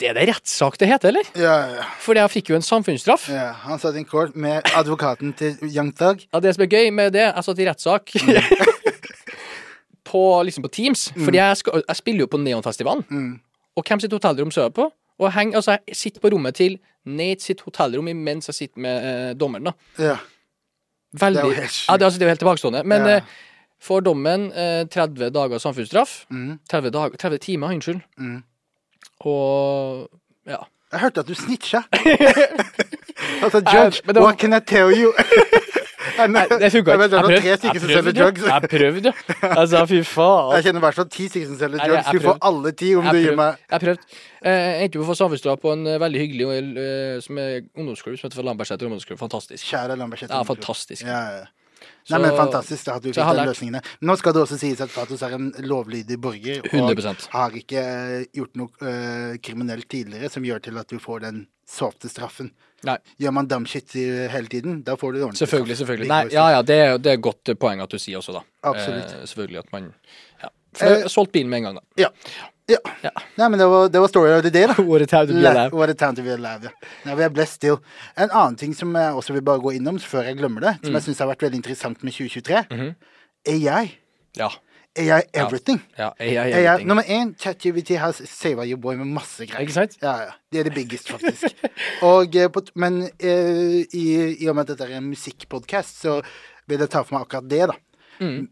Det er det rettssak det heter, eller? Ja, ja, For jeg fikk jo en samfunnsstraff. ja. Han satt i en court med advokaten til Young Thug. Ja, det som er gøy med det, jeg satt i rettssak på, liksom på Teams. Fordi jeg, skal, jeg spiller jo på Neonfestivalen. Mm. Og hvem sitt hotellrom sover jeg på? Og heng, altså, jeg sitter på rommet til Nate sitt hotellrom imens jeg sitter med eh, dommeren. da Ja. Veldig, Det er jo helt sykt. ja, det, altså, det er jo helt tilbakestående. Men Ja. eh, får dommen eh, 30 dager samfunnsstraff. Mm. 30, dag, 30 timer, unnskyld. Mm. Og ja. Jeg hørte at du snitcha. altså, judge, what can I tell you? Det funka ikke. Jeg prøvde, jeg prøvde, drugs. jeg sa, Altså, fy faen. Jeg kjenner i hvert fall ti stykker som selger drugs. Du får alle ti om du gir meg Jeg prøvde. Jeg endte opp å få samfunnsstraff på en eh, veldig hyggelig eh, som er ungdomsklubb som heter Lambertseter ungdomsklubb. Fantastisk. Kjære Lambertseter. Ja, fantastisk. Ja, ja. Nei, men Fantastisk at du fikk de lært. Nå skal det også sies at Fatos er en lovlydig borger. Og 100%. har ikke eh, gjort noe eh, kriminelt tidligere som gjør til at du får den softe straffen. Nei, Gjør man dumshit shit hele tiden, da får du ordentlig selvfølgelig. selvfølgelig. Nei, ja, ja, det er, det er et godt poeng at du sier også, da. Absolutt. Eh, selvfølgelig at man Ja. For eh, solgt bilen med en gang, da. Ja. ja. Ja. Nei, men det var, det var story of the day, da. What a time to be alive. What a time to be alive, ja. Now we are blessed still. En annen ting som jeg også vil bare gå innom før jeg glemmer det, som Mm. jeg syns har vært veldig interessant med 2023, Er AI. Ja. AI everything. ja AI, AI, everything. nummer én, ChatGPT har sava your boy med masse greier. Ikke sant? Ja, ja. Det er det biggest, faktisk. og, eh, men eh, i, i og med at dette er en musikkpodkast, så vil jeg ta for meg akkurat det, da. Mm.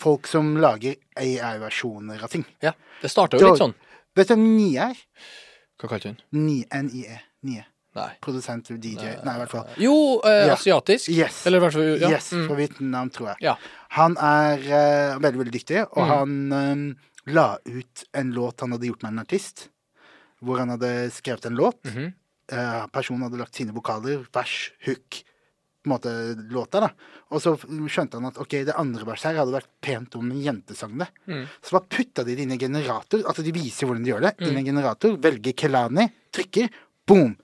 Folk som lager AI-versjoner av ting. Ja. Det starta jo litt sånn. Vet du hvem Nye er? Hva kalte hun? Ni- NIE. Nie. Nei. Produsent, DJ Nei, i hvert fall. Jo, eh, Ja. asiatisk. Yes. Eller i hvert fall ja. Yes, Mm. fra Vietnam, tror jeg. Ja. Han er eh, veldig, veldig dyktig, og Mm. han eh, la ut en låt han hadde gjort med en artist, hvor han hadde skrevet en låt. Mhm. Eh, personen hadde lagt sine vokaler, vers, hook, på en måte låta, da. Og så skjønte han at ok, det andre verset her hadde vært pent om en jente sang det. Mm. Så bare putta de det inn i en generator, altså de viser hvordan de gjør det, inn i en generator, velger Kelani, trykker, boom!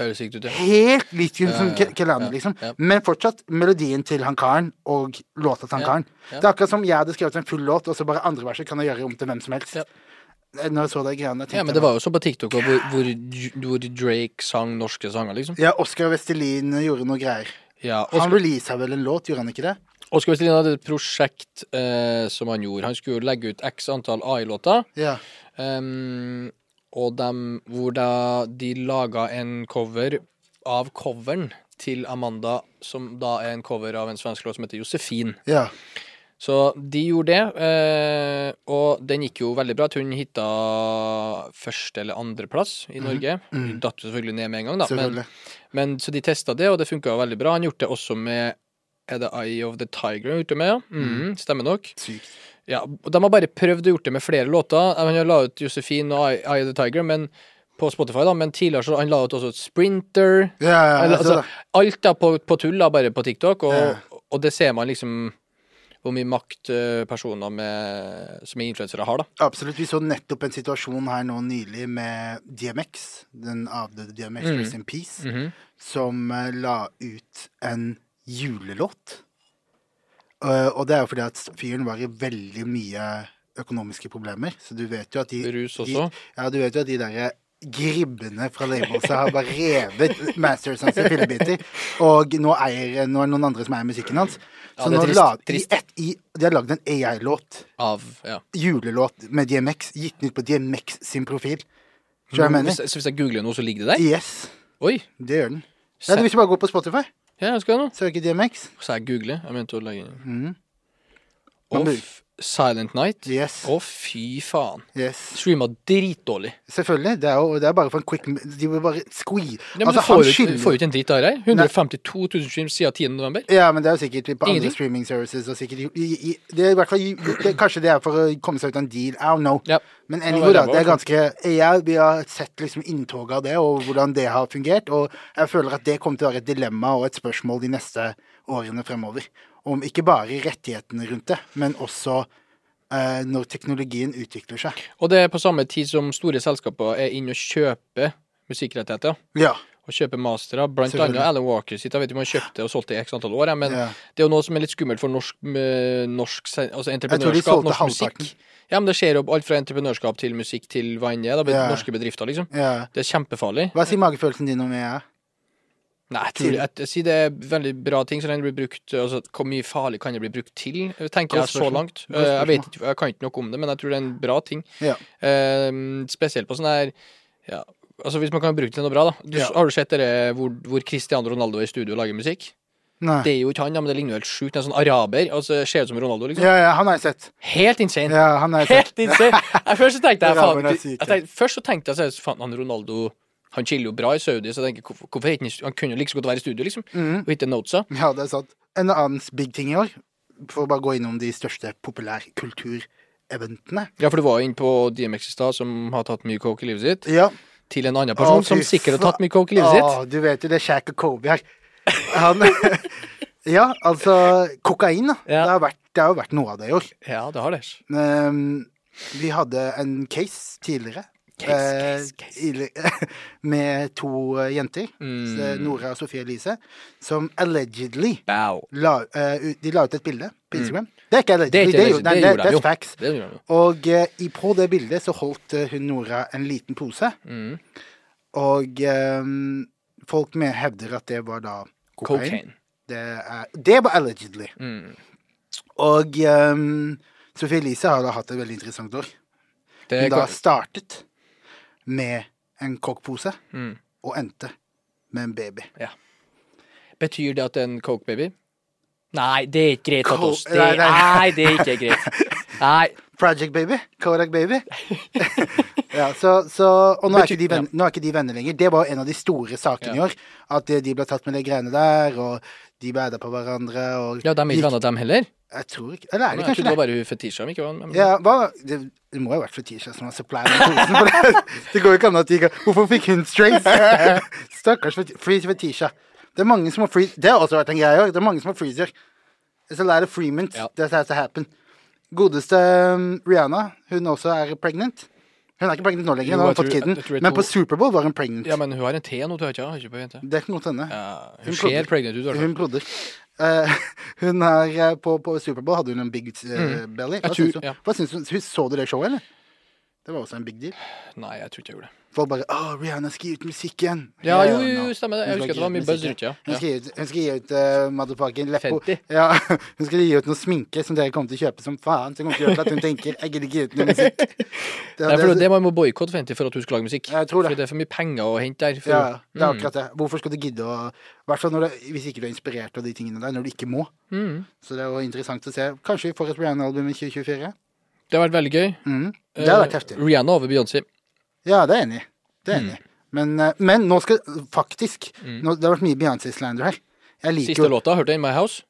Høres sykt ut, ja. Helt likt som Kelani, liksom. Men fortsatt melodien til han karen og låta til han karen. Det er akkurat som jeg hadde skrevet en full låt, og så bare andre verset kan jeg gjøre om til hvem som helst. Ja. Når jeg så de greiene, Ja, men det var jo så på TikTok hvor, hvor, hvor Drake sang norske sanger, liksom. Ja, Oscar Vestelin gjorde noe greier. Ja, Han Oscar, releasa vel en låt, gjorde han ikke det? Oscar Vestelin hadde et prosjekt eh, som han gjorde. Han skulle legge ut x antall AI-låter. Ja. Um, og de, hvor da de laga en cover av coveren til Amanda, som da er en cover av en svensk låt som heter Josefin. ja. Så de gjorde det, eh, og den gikk jo veldig bra. at hun hitta første- eller andreplass i Norge. Hun mm. Datt selvfølgelig ned med en gang, da. Men, men, så de testa det, og det funka veldig bra. Han gjorde det også med Er det Eye of the Tiger han gjorde det med? Ja? Mm. stemmer nok. Sykt. Ja, De har bare prøvd å gjort det med flere låter. Han har la ut Josefin og Eye of the Tiger men, på Spotify, da, men tidligere så han la ut også Sprinter. Ja, ja, ja, altså, alt da på, på tull, da, bare på TikTok. Og, og det ser man liksom hvor mye makt eh, personer med, som er influensere har, da. Absolutt. Vi så nettopp en situasjon her nå nylig med DMX, den avdøde DMX, mm. Rest in Peace, Mhm. som eh, la ut en julelåt. Eh, og det er jo fordi at fyren var i veldig mye økonomiske problemer, så du vet jo at de Rus de, også. Ja, du vet jo at de derre gribbene fra Labelset har bare revet masters hans i fillebiter. Og nå, eier, nå er det noen andre som eier musikken hans. Så er nå lag, de, et, I ett, i, de har lagd en AI-låt, Av Ja. julelåt med DMX, gitt den ut på DMX sin profil. Så, mener? Hvis, så hvis jeg googler noe, så ligger det der? Yes, Oi. det gjør den. Ja, du, hvis du bare går på Spotify, Ja, jeg skal nå. søker DMX. Så jeg googler. Jeg mente å legge inn. Mm. Man bør- f- Silent Night. Yes. Å, fy faen. yes. Streama dritdårlig. Selvfølgelig. Det er jo det er bare for en quick De vil bare squee. Ja, men altså, du får jo skylder får jo ikke en dritt av det her. 152 000 streams siden 10. november. Ja, men det er jo sikkert på andre streaming services og sikkert i, i, Det er i hvert fall det, Kanskje det er for å komme seg ut av en deal. I don't know. Ja. Men anyway, da. Det er ganske jeg, Vi har sett liksom inntoget av det, og hvordan det har fungert. Og jeg føler at det kommer til å være et dilemma og et spørsmål de neste årene fremover. Om ikke bare rettighetene rundt det, men også eh, når teknologien utvikler seg. Og det er på samme tid som store selskaper er inne og kjøper musikkrettigheter. Ja. Og kjøper mastere. Blant annet Alan Walker sitt. Jeg vet ikke om han kjøpte og solgte i x antall år, men Ja. det er jo noe som er litt skummelt for norsk, eh, norsk altså entreprenørskap, norsk halvparten. musikk. Ja, men det skjer jo alt fra entreprenørskap til musikk til hva enn det er. Norske bedrifter, liksom. ja. Det er kjempefarlig. Hva sier magefølelsen din om EA? Nei, jeg tror jeg, jeg sier det er veldig bra ting, så lenge det blir brukt altså, Hvor mye farlig kan det bli brukt til, tenker jeg så langt. Eh, Jeg vet ikke, jeg kan ikke noe om det, men jeg tror det er en bra ting. Ja. Eh, spesielt på sånn her ja, Altså Hvis man kan bruke det til noe bra, da. Du, Ja. Har du sett dere hvor, hvor Cristiano Ronaldo er i studio og lager musikk? Nei. Det er jo ikke han, men det ligner jo helt sjukt. En sånn araber. Altså Ser ut som Ronaldo, liksom. Ja, ja, han har jeg sett. Helt insane. Ja, han har jeg sett. Helt insane. Jeg, først så tenkte jeg, faen, jeg tenkte, Først så tenkte jeg faen, han Ronaldo Han chiller jo bra i Saudi, så jeg tenker, hvorfor, hvorfor ikke han kunne like godt være i studio, liksom. mm. Og hitte notesa. Ja, det er sant. En annen big ting i år, for å bare gå innom de største populærkultureventene Ja, for du var jo inne på DMX i stad, som har tatt mye coke i livet sitt. Ja. Til en annen person Å, som sikkert har tatt mye coke i livet sitt. Å, du vet jo det er Shack og Kobe her. Han Ja, altså Kokain, da. Ja. Det, har vært, det har jo vært noe av det i år. Ja, det har det. Ehm, vi hadde en case tidligere. Case, eh, case, case. med to eh, jenter, Mm. Nora og Sofie Elise, som allegedly la, eh, De la ut et bilde på Instagram. Det er ikke allegedly, Mm. Det er ikke det, er det er facts. Det gjør. Og eh, på det bildet så holdt eh, hun Nora en liten pose, Mm. og um, folk med hevder at det var da kokain. Cocaine. Det, det var allegedly. Mm. Og um, Sofie Elise har da hatt et veldig interessant år. Hun da startet med en kokkpose mm. og endte med en baby. Betyr det at det er en coke baby? Nei, det er ikke greit Co- Det, Nei, nei. nei, det er ikke greit. Nei. Project Baby. Kodak Baby. ja, så, så, og nå er, ikke de venner, nå er ikke de venner lenger. Det var en av de store sakene i år. At eh, de ble tatt med de greiene der, og de ble på hverandre. Og Ja, de er ikke venner, dem heller. Jeg tror ikke Eller er de kanskje det det? var bare Fetisha ikke var med. Ja, hva, det, det må jo ha vært Fetisha som har supply posen. For det, det går jo ikke an at de ikke Hvorfor fikk hun straight? Stakkars Free Fetisha. Det er mange som har free Det har også vært en greie i år. Det er mange som har freezer. It's a lot of freemint. Ja. that has to happen. Godeste um, Rihanna, hun også er pregnant. Hun er ikke pregnant nå lenger, hun har fått kiden. Men på Superbowl var hun pregnant. Ja, men hun har en T nå, tror jeg ikke? Det kan godt hende. Ja, Hun hun ser pregnant ut, i hvert fall. Hun prodder. Uh, hun er eh, på, på Superbowl hadde hun en big uh, belly. Hva tror- syns du? ja. Hva syns du? Så du det showet, eller? Det var også en big deal. Nei, jeg tror ikke jeg gjorde det. Folk bare Å, Rihanna skal gi ut musikk igjen. Ja, jo, jo, jo, stemmer det. Jeg husker at det var mye buzz rundt, ja. Hun skal gi ut, hun skal gi ut uh, motherfucking Leppo. Ja, hun skal gi ut noe sminke som dere kommer til å kjøpe som faen. Som kommer til å gjøre at hun tenker jeg gidder ikke gi ut noe musikk. Det, Nei, for det- det må må boikotte Fenty for at hun skal lage musikk. Jeg tror det. For det er for mye penger å hente der. For, ja, det er Mm. akkurat det. Hvorfor skal du gidde å hvert fall hvis ikke du er inspirert av de tingene der, når du ikke må. Mm. Så det jo interessant å se. Kanskje vi får et Rihanna-album i 2024? Det har vært veldig gøy. Mm. Det har vært Eh, heftig. Rihanna over Beyoncé. Ja, det er jeg enig i. Det er enig i. Men, eh, men nå skal faktisk Mm. nå, Det har vært mye Beyoncé-slander her. Jeg liker Siste jo låta, hørte jeg In My House?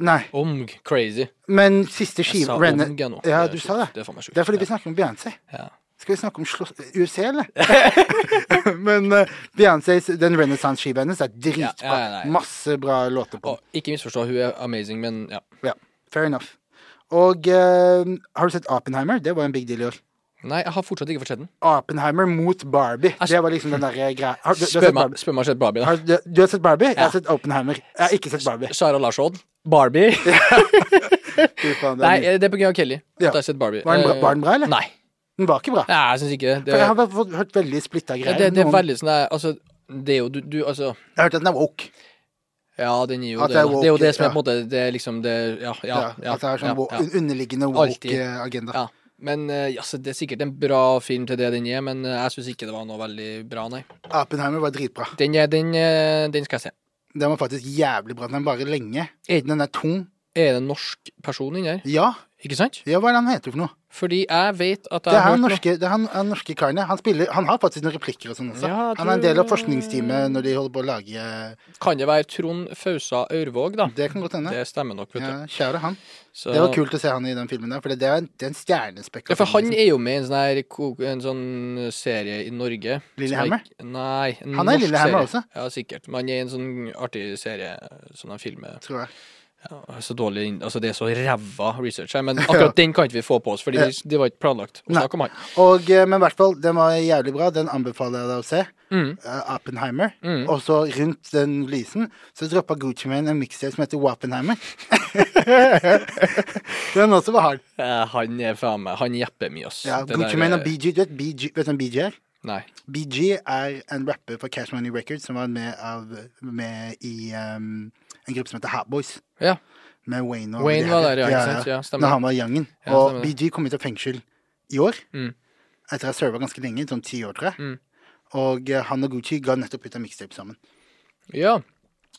Nei, Omg, crazy. men siste Jeg sa omg, nå. Ja, du sa det. Det er sjukt. Det er fordi vi snakker om Beyoncé. Ja. Skal vi snakke om slåss... UFC, eller? Men uh, Beyoncés den renaissance-skiva hennes er dritbra. Ja. Masse bra låter på. Og ikke misforstå, hun er amazing, men ja. Ja, fair enough. Og uh, har du sett Oppenheimer? Det var en big deal i år. Nei, jeg har fortsatt ikke fått sett den. Oppenheimer mot Barbie. Det var liksom den derre greia. Har, du, Spør meg spør meg om jeg har sett Barbie, da. Har, du, du har sett Barbie? Jeg har sett Oppenheimer. Jeg har ikke sett Barbie. Sara Larsson. Barbie. Faen, Nei, det er på grunn av Kelly. At Ja. jeg har sett Barbie. Var den bra- Eh, var den bra, eller? Nei. Den var ikke bra. Nei, jeg syns ikke det. For jeg har hørt veldig splitta ja, greier. det, det er veldig sånn der Altså, det er jo du, du Altså Jeg har hørt at den er woke. Ja, den gir jo det. det er woke, Det er jo det som er ja. på en måte Det er liksom det Ja, ja. Ja, ja, at det er sånn ja, ja. underliggende woke-agenda. Ja. Men eh, altså, det er sikkert en bra film til det den er, men eh, jeg syns ikke det var noe veldig bra, nei. Apenheimer var dritbra. Den, den, eh, den skal jeg se. Den var faktisk jævlig bra. Den er bare lenge. Den er tung. Er det en norsk person inni her? Ja. Ikke sant? ja, hva er det han heter for noe? Fordi jeg vet at Det jeg er har hørt norske, det er han, han norske karen. Han, spiller, han har faktisk noen replikker og sånn også. Ja, han er en del av forskningsteamet når de holder på å lage Kan det være Trond Fausa Aurvåg, da? Det kan godt hende. Det stemmer nok, vet du. Ja, Kjære han. Så, Det var kult å se han i den filmen der, for det er en, det er en stjernespekka Ja, for han liksom. er jo med i en sånn, her, en sånn serie i Norge. Lillehammer? Er, Nei. Han er i Lillehammer også. Ja, sikkert. Men han er i en sånn artig serie som han filmer. tror jeg. Ja, så dårlig Altså, det er så ræva research her, men akkurat den kan ikke vi få på oss, Fordi ja. det var ikke planlagt å snakke om han. Og, eh, men i hvert fall, den var jævlig bra. Den anbefaler jeg deg å se. Mm. Uh, Oppenheimer. Mm. Og så rundt den lysen så droppa Gucci Mane en mixtape som heter Wappenheimer. den også var hard. Ja, han er faen meg Han jepper mye, ass. Ja, Gucci der, Mane eh, og BG. Du vet, BG, vet du hvem BG er? Nei. BG er en rapper for Cash Money Records som var med, av, med i um, en gruppe som heter Hatboys. Ja. Med Wayne og Wayne var der, ja, ikke sant? Ja, stemmer. Når han var youngen. Ja, og. BG kom ut av fengsel i år. Mm. Etter å ha serva ganske lenge, sånn ti år, tror jeg. Mm. Og eh, han og Gucci ga nettopp ut en mixtape sammen. Ja.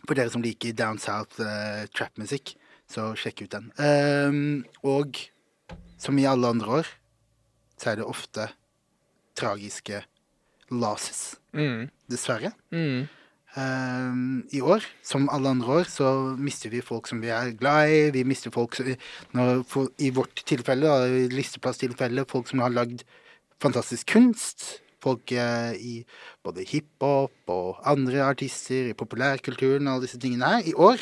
For dere som liker Down South uh, trap-musikk, så sjekk ut den. Um, og som i alle andre år, så er det ofte tragiske losses. Mm. Dessverre. Mm. Ehm, I år, som alle andre år, så mister vi folk som vi er glad i. Vi mister folk når, for, I vårt tilfelle, da, listeplasstilfelle, folk som har lagd fantastisk kunst. Folk eh, i både hiphop og andre artister, i populærkulturen og alle disse tingene her. I år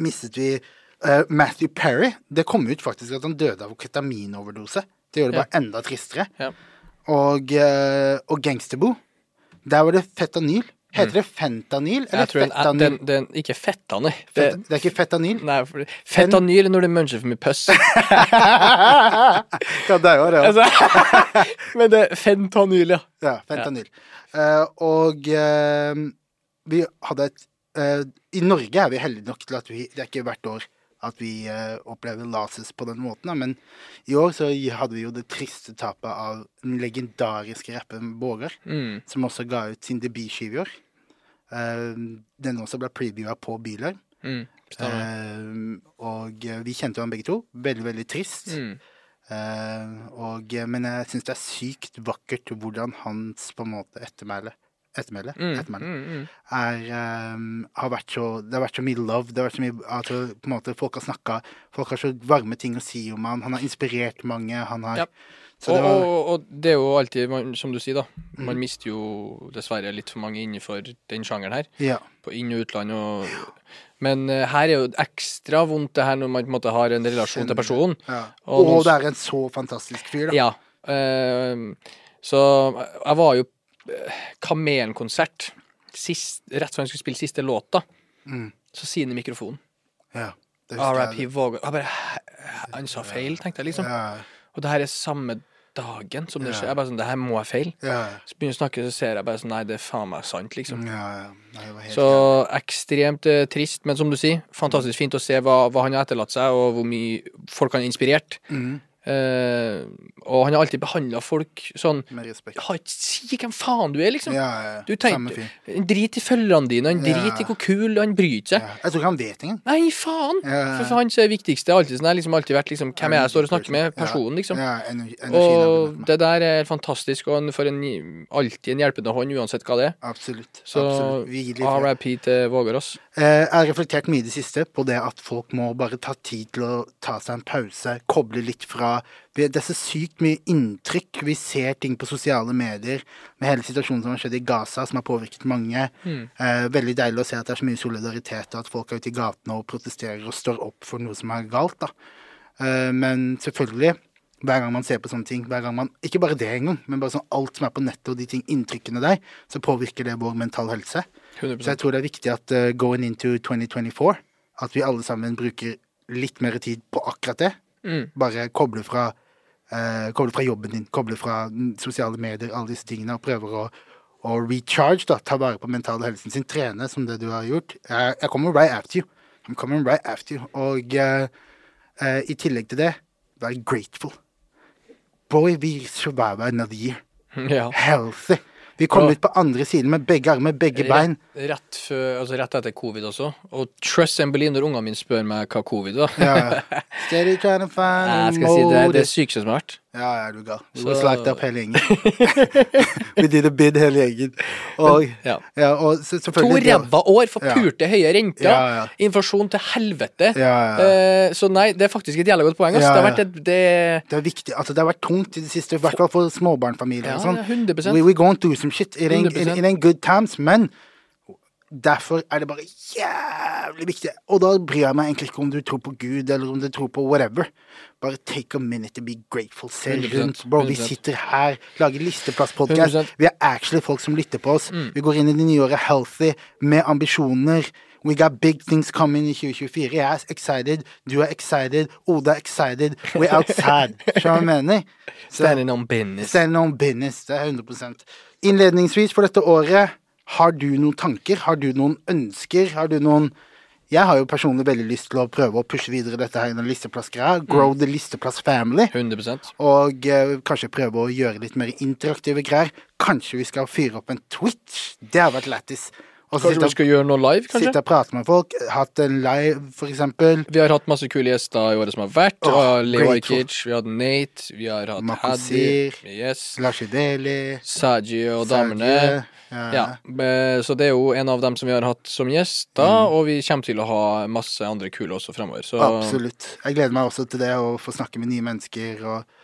mistet vi eh, Matthew Perry. Det kom ut faktisk at han døde av ketaminoverdose. Det gjør det Ja. bare enda tristere. Ja. Og, eh, og Gangsterbo. Der var det fentanyl. Heter det fentanyl eller Jeg tror fetanyl? den, den Ikke fetanyl. Det, det er ikke fetanyl? nei for, fetanyl er når du muncher for mye pøss. ja, det er jo det. altså, men det er fentanyl, ja. Ja, fentanyl. Eh, og uh, vi hadde et uh, I Norge er vi heldige nok til at vi Det er ikke hvert år at vi eh, opplever lases på den måten, da, men i år så hadde vi jo det triste tapet av den legendariske rapperen Bågar, Mm. som også ga ut sin debutskive i år. Eh, den også ble previewa på Biler. Mm. Eh, og vi kjente jo han begge to. Veldig, veldig trist. Mm. Uh, og, men jeg syns det er sykt vakkert hvordan hans på en måte ettermæle Ettermæle? Mm. ettermæle Mm. Mm. er, um, har vært så, Det har vært så mye love. Det har vært så mye altså, på en måte Folk har snakka Folk har så varme ting å si om han. Han har inspirert mange. Han har Ja. Og, det var Mm. og, og det er jo alltid, man, som du sier, da. Man mister jo dessverre litt for mange innenfor den sjangeren her. Ja. På inn- og utland og Men uh, her er jo ekstra vondt det her når man på en måte har en relasjon til personen. ja. Og Og, noen- det er en så fantastisk fyr, da. Ja. Uh, så jeg var jo Kamelen-konsert rett før han skulle spille siste låta. Mm. Så sier han i mikrofonen Ja, RIP jeg. Vågar. Bare Han sa feil, tenkte jeg liksom. Ja. Og det her er samme dagen som det skjer. Jeg bare sånn, det her må jeg feile. Ja, Så begynner jeg å snakke, så ser jeg bare sånn, nei, det er faen meg sant, liksom. ja, ja. Nei, Så ekstremt eh, trist, men som du sier, fantastisk fint å se hva, hva han har etterlatt seg, og hvor mye folk han har inspirert. Mhm. Eh, og han har alltid behandla folk sånn Med respekt. Si hvem faen du er, liksom. Ja, ja. Du Samme tenker, fyr. Drit i følgerne dine, en drit i hvor kul han bryter seg. Ja. Jeg tror ikke han vet engang. Nei, faen! Ja. For, for hans viktigste er alltid sånn, det har liksom alltid vært liksom, hvem er jeg står og snakker med, personen, liksom. Ja, energi, Og er det der er fantastisk, og han får en, alltid en hjelpende hånd, uansett hva det er. Absolutt. Så. RIP til Vågarås. Eh, Jeg har reflektert mye i det siste på det at folk må bare ta tid til å ta seg en pause, koble litt fra Det er så sykt mye inntrykk. Vi ser ting på sosiale medier med hele situasjonen som har skjedd i Gaza, som har påvirket mange. Eh, veldig deilig å se at det er så mye solidaritet, og at folk er ute i gatene og protesterer og står opp for noe som er galt. da. Eh, men selvfølgelig, hver gang man ser på sånne ting, hver gang man, ikke bare det engang, men bare sånn alt som er på nettet og de ting, inntrykkene der, så påvirker det vår mental helse. 100 Så jeg tror det er viktig at uh, going into 2024, at vi alle sammen bruker litt mer tid på akkurat det. Mm. Bare koble fra, eh, koble fra jobben din, koble fra sosiale medier, alle disse tingene, og prøver å, å recharge, da, ta vare på mentale helsen sin, trene som det du har gjort. Jeg, jeg kommer right after you. I'm coming right after you. Og eh, eh, i tillegg til det, vær grateful. Boy, we survive another year. Ja. Healthy. Vi kom og, ut på andre siden med begge armer, begge bein. Rett, rett, før, altså rett etter covid også. Og trust and believe når ungene mine spør meg hva covid var. Ja. Steady trying to find Jeg a skal si det, det er sykeste som har vært. Ja, ja, du gal. Vi var slakt opp hele gjengen. Vi did a bid hele gjengen. Og, Ja. ja, og så, To ræva år for Ja. purte høye renter. Ja, ja. Inflasjon til helvete. Ja, ja. Eh, så nei, det er faktisk et jævla godt poeng. Ja, Det har vært et, det, Det er viktig. Altså, det har vært tungt i det siste, i hvert fall for småbarnfamilier Ja, sånn. ja, 100%. We, we going through some shit. It ain't, it, 100%. it ain't good times, men derfor er det bare jævlig viktig. Og da bryr jeg meg egentlig ikke om du tror på Gud, eller om du tror på whatever. Bare take a minute to be grateful. Se rundt. Bro, vi sitter her, lager listeplasspodkast. 100%. Vi er actually folk som lytter på oss. Mm. Vi går inn i det nye året healthy, med ambisjoner. We got big things coming i 2024. Jeg er excited, du er excited, Oda er excited. We're outside. Skjønner du hva jeg mener? Standing on business. Standing on business, det er 100% Innledningsvis for dette året, har du noen tanker? Har du noen ønsker? Har du noen Jeg har jo personlig veldig lyst til å prøve å pushe videre dette her i den listeplassgreia. Grow the listeplass family. 100 Og eh, kanskje prøve å gjøre litt mer interaktive greier. Kanskje vi skal fyre opp en Twitch? Det har vært lættis. Kanskje sitte vi skal gjøre noe live, sitte og prate med folk. Hatt en live, for eksempel. Vi har hatt masse kule gjester i året som har vært. Oh, Leo. Ajkic, vi har hatt Nate, vi har hatt. Haddy, yes, Lashi Deli. Saji og damene. Ja, Så det er jo en av dem som vi har hatt som gjester, og vi kommer til å ha masse andre kule også fremover. Så Absolutt. Jeg gleder meg også til det, å få snakke med nye mennesker. Og,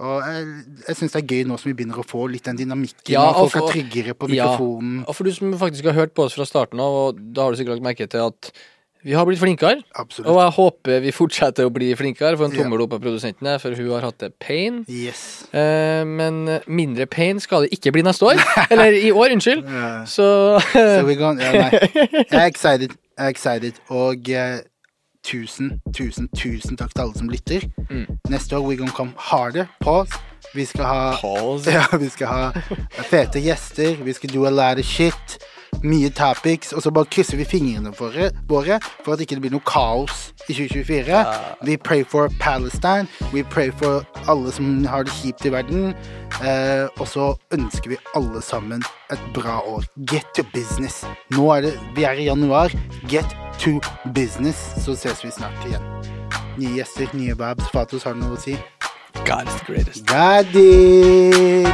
og jeg, jeg syns det er gøy nå som vi begynner å få litt den dynamikken, Ja, og folk er tryggere på Ja. mikrofonen. Og for du som faktisk har hørt på oss fra starten av, og da har du sikkert lagt merke til at vi har blitt flinkere. Absolutt. Og jeg håper vi fortsetter å bli flinkere. For en tommel opp av produsentene, for hun har hatt det pain. Yes. Eh, men mindre pain skal det ikke bli neste år. Eller i år, unnskyld. Ja. Så So ja. Jeg er excited. Jeg er excited. Og eh, tusen, tusen, tusen takk til alle som lytter. Mm. Neste år we're gonna come harder. Pause. Vi skal ha. Ja, vi skal ha fete gjester. Vi skal do a lot of shit. Mye topics. Og så bare krysser vi fingrene våre, våre for at ikke det blir noe kaos i 2024. Vi pray for Palestine. We pray for alle som har det kjipt i verden. Eh, og så ønsker vi alle sammen et bra år. Get to business. Nå er det Vi er i januar. Get to business. Så ses vi snart igjen. Nye gjester, nye babs. Fatos, har du noe å si? God is the greatest. Got it!